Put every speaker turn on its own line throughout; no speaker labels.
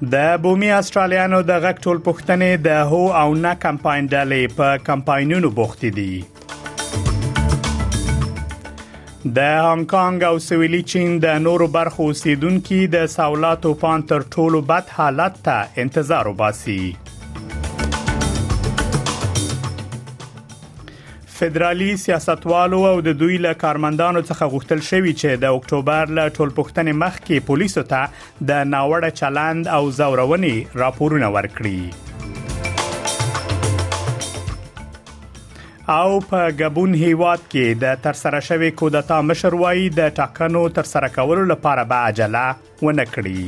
د بومي استرالیانو د غک ټول پښتنې د هو او نه کمپاین ډلې په کمپاینونو بوخت دي د هانګ کانګ او سویلي چین د نورو برخو اوسیدونکو د ساولا توپان تر ټولو بد حالت ته انتظار وباسي فدرالي سیاستوالو او د دوی له کارمندانو څخه غوښتل شوی چې د اکتوبر له ټولپوښتنې مخکې پولیسو ته د ناوړه چلند او زورونې راپورونه ورکړي او په غبون هیواد کې د تر سره شوی کودتا مشر وایي د ټاکنو تر سره کولو لپاره به عجله ونه کړي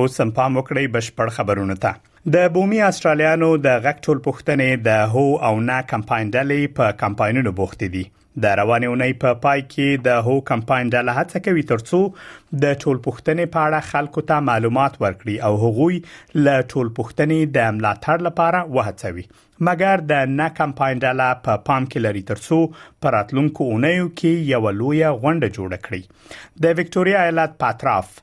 اوس هم پام وکړئ بشپړ خبرونه ته د بومي استرالیانو د غک ټول پښتنې د هو او نه کمپاین ډلې په کمپاینونو بوخت دي د روانې اونۍ په پا پای کې د هو کمپاین ډله هڅه کوي ترڅو د ټول پښتنې په اړه خلکو ته معلومات ورکړي او هغوی له ټول پښتنې د ملاتړ لپاره وهڅوي مګر د نه کمپاین ډله په پام کې لري ترڅو پر اتلونکو اونیو کې یو لوی غونډه جوړ کړي د وکټوريا ایالت پاتراف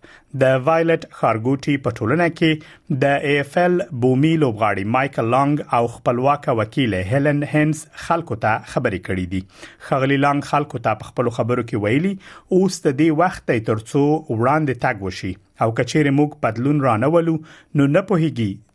د وایلټ خارګوټي په ټولنه کې د ایف ال بومي لوبغاړي مايكل لانګ او خپلواک وکیل هیلن هینز خلکو ته خبرې کړې دي خغلی لانګ خلکو ته په خپل خبرو کې ویلي اوس د دې وخت ترڅو وړاندې تګ وشي او کچېره موږ بدلون رانه ولو نو نه
پوهیږي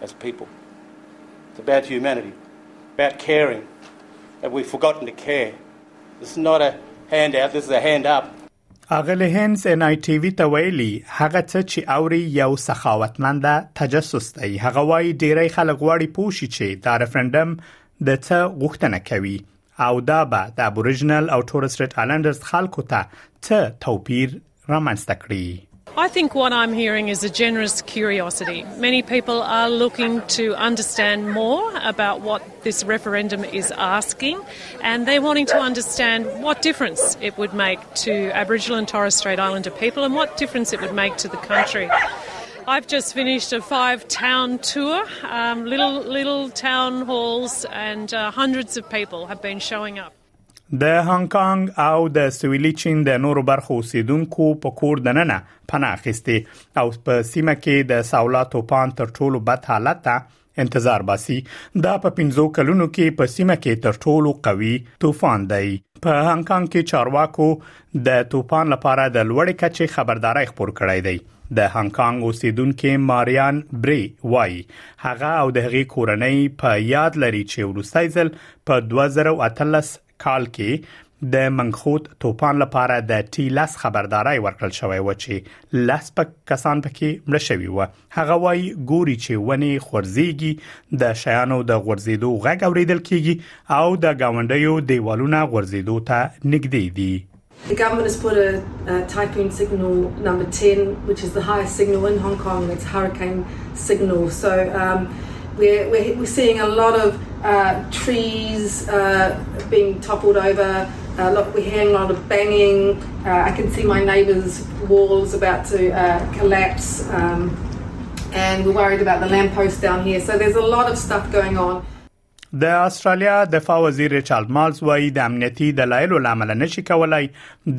as people. It's about humanity, about caring. Have we forgotten to care? It's not a handout, this is a hand up.
اغلی هنس ان آی ټي وی ته ویلي هغه څه چې اوري یو سخاوتمند تجسس دی هغه وایي ډیری خلک غواړي پوښي چې دا ریفرندم د څه غوښتنه کوي او دا به د ابوریجنل او تورس ریټ آلندرز خلکو ته څه توپیر رامنځته کړي
I think what I'm hearing is a generous curiosity. Many people are looking to understand more about what this referendum is asking, and they're wanting to understand what difference it would make to Aboriginal and Torres Strait Islander people and what difference it would make to the country. I've just finished a five-town tour. Um, little little town halls and uh, hundreds of people have been showing up.
د هانګ کانګ او د سویلي چین د نورو برخو اوسیدونکو په کور دننه پناه اخیستي او په سیمه کې د ساولا توپان تر ټولو بد حالت ته انتظار باسي دا په 15 کلونو کې په سیمه کې تر ټولو قوي توفان دی په هانګ کانګ کې چارواکو د توپان لپاره د لوړې کچې خبرداري خبر کړې دی د هانګ کانګ اوسیدونکو ماریان بری وای هغه او د هغې کورنۍ په یاد لري چې ورستۍ ځل په 2018 کال کې د منخوت توپان لپاره د ټي لس خبرداري ورکړل شوې و چې لس پک کسان پکې مړ شوي و هغه وای ګوري چې ونی خورزيږي د شیانو د غورځېدو غږ اوریدل کیږي او د گاونډیو دیوالونه غورځېدو ته نږدې دي
The government has put a, a typhoon signal number 10, which is the highest signal in Hong Kong, and it's hurricane signal. So um, we're, we're, we're seeing a lot of uh, trees uh, being toppled over. Uh, look, we're hearing a lot of banging. Uh, I can see my neighbour's walls about to uh, collapse, um, and we're worried about the lamppost down here. So there's a lot of stuff going on.
د استرالیا دفاع وزیر ریچارډ مالز وایي د امنیتي دلایلو لامل نشي کولای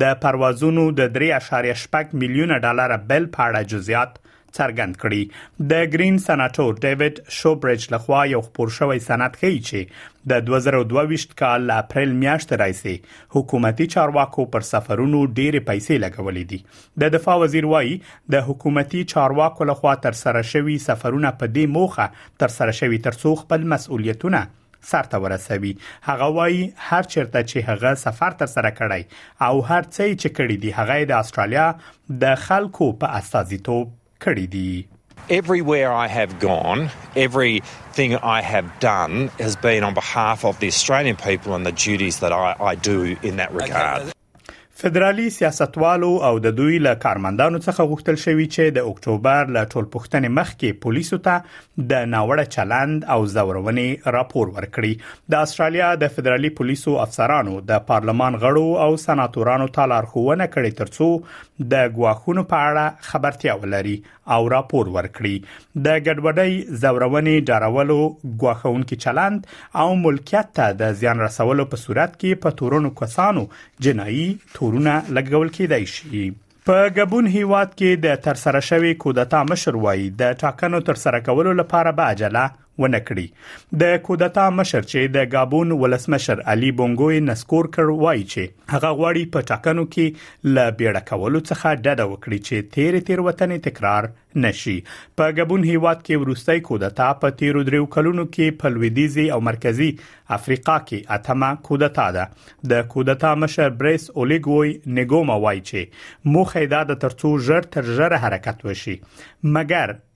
د پروازونو د 3.8 میلیونه ډالر بل په اړه جزئیات څرګند کړي د گرین سناتور ډیوډ شوبرج لخوا یو خبر شوی سند ښیي چې د 2022 کال اپریل میاشتې راځي حکومتي چارواکو پر سفرونو ډېری پیسې لګولې دي د دفاع وزیر وایي د حکومتي چارواکو لخوا تر سره شوی سفرونه په دې موخه تر سره شوی ترڅو خپل مسؤلیتونه سرته ورسوي هغه وایي هر چیرته چې هغه سفر تر سره کړی او هر څه چې کړی دی هغه د استرالیا د خلکو په استازیتوب کړی دی
Everywhere I have gone, everything I have done has been on behalf of the Australian people and the duties that I, I do in that regard.
فدرالي سیاستوالو او د دوی له کارمندانو څخه غوښتل شوی چې د اکتوبر له ټولپوښتنې مخکې پولیسو ته د ناوړه چلند او زورونې راپور ورکړي د استرالیا د فدرالي پولیسو افسرانو د پارلمان غړو او سناتورانو ته لارښوونه کړې ترڅو د ګواښونو په اړه خبرتیا ولري او راپور ورکړي د ګډوډۍ زورونې ډارولو غواخونکي چلند او ملکیت ته د زیان رسولو په صورت کې په تورونو کسانو جنایي تورونه لګول کېدای شي په غبون هیواد کې د ترسره شوی کودتا مشر وایي د ټاکنو ترسره کولو لپاره به عجله ونه کړي د کودتا مشر چې د ګابون ولسمشر علي بونګو یې نسکور کړ وایي چې هغه غواړي په ټاکنو کې له بیړه کولو څخه ډډه وکړي چې تیر تیر وطن تکرار نشي په ګابون هیواد کې ورستۍ کودتا په تیر دریو کلونو کې په لویدیزي او مرکزی افریقا کې اتمه کودتا ده د کودتا مشر بریس اولیګوي نګوما وایي چې موخه دا د ترڅو ژر تر ژره حرکت وشي مګر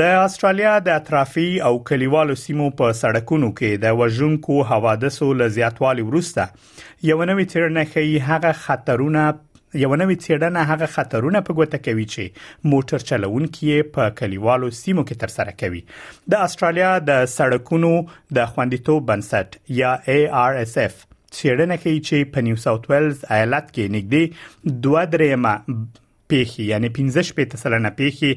د استرالیا د اطرافي او کلیوالو سیمو په سړکونو کې د وژونکو حوادثو له زیاتوالي وروسته یو نوې چیرنه ښیي هغه خطرونه یو نوې چیرنه هغه خطرونه په ګوته کوي چې موټر چلوونکي په کلیوالو سیمو کې تر سره کوي د استرالیا د سړکونو د خوندیتوب بنسټ یا ARSF چیرنه ښیي چې په نیو ساوث ویلز ایالت کې نږدې 2 درېمه پیښې یعنی 15 شپې تسلنه پیښې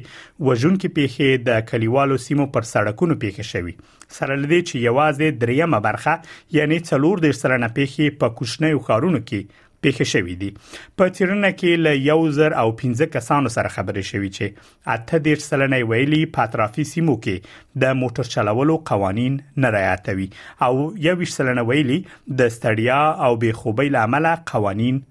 وژونکې پیښې د کلیوالو سیمو پر سړکونو پیښې شوي سره لدی چې یوازې دریمه برخه یعنی 14 تسلنه پیښې په کوچنیو خارونو کې پیښې شوې دي په چیرنه کې له 1015 کسانو سره خبرې شوې چې اته ډیر سلنه ویلي په اطرافي سیمو کې د موټر چلولو قوانين نه رعایتوي او 21 سلنه ویلي د ستړیا او بې خوبۍ لامل قوانين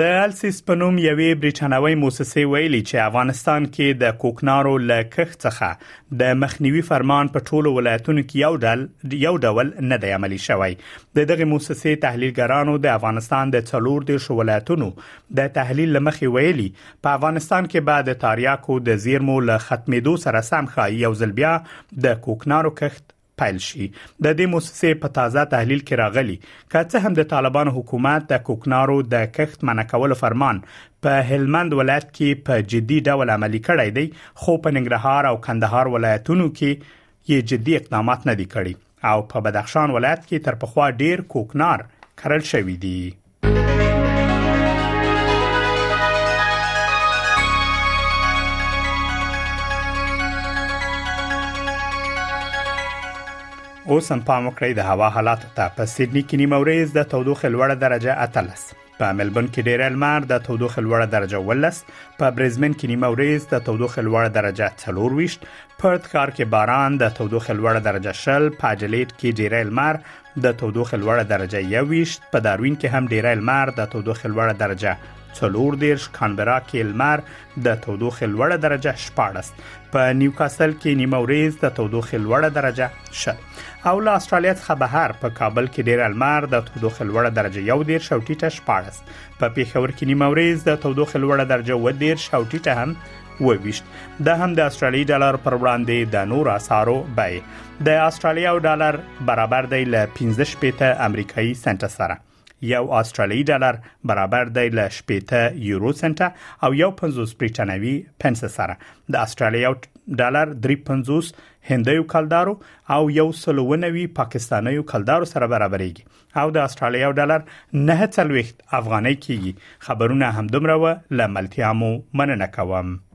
د السیس په نوم یوې بریټانوۍ موسسې ویلي چې افغانستان کې د کوکنارو له کښت څخه د مخنیوي فرمان په ټولو ولایتونو کې یو ډول نه دی عملي شوی د دغه موسسې تحلیلګرانو د افغانستان د څلور دیرش ولایتونو د تحلیل لمخې ویلي په افغانستان کې به د تاریاکو د زیرمو له ختمېدو سره سم ښایي یو ځل بیا د کوکنارو کښت پیل شي د دې موسسې په تازه تحلیل کې راغلي که څه هم د طالبان حکومت د کوکنارو د کښت منع کولو فرمان په هلمند ولایت کې په جدي ډول عملی کړی دی خو په ننګرهار او کندهار ولایتونو کې یې جدي اقدامات نه دي کړی او په بدخشان ولایت کې تر پخوا ډیر کوکنار کرل شوی دی اوس هم پام وکړئ د هوا حالات ته په سیدنی کې نیمه ورځ د تودوخې لوړه درجه اتلس په ملبون کې ډېر لمر د تودوخې لوړه درجه 19 په برزمن کې نیمه ورځ د تودوخې لوړه درجه 24 پرت ښار کې باران د تودوخې لوړه درجه 10 په اډلیډ کې ډېر لمر د تودوخې لوړه درجه 21 په داروین کې هم ډېر لمر د تودوخې لوړه درجه څلور دیرش کانبرا کې لمر د تودوخې لوړه درجه 14 په نیوکاسل کې نیمه ورځ د تودوخې لوړه درجه 10 او له استرالیا څخه بهر په کابل کې ډیر المار د تودوخې لوړه درجه یو دیر شو ټیټه شپارس په پیښور کې نیمه ورځ د تودوخې لوړه درجه و دیر شو ټیټه هم وویشت دا هم د استرالی ډالر پر وړاندې د نور اسعارو بای د استرالیا ډالر برابر دی ل 15 شپېته امریکایي سنت سره یو آسترالیي ډالر برابر دی له شپېته یورو سنټه او یو پنځوس بریټانوي پنس سره د آسترالیا ډالر درې پنځوس هندیو کلدارو او یو سلو ونوي پاکستانیو کلدارو سره برابرېږي او د آسترالیا ډالر نه څلويخت افغانۍ کېږي خبرونه همدومره و له ملتیا مو مننه کوم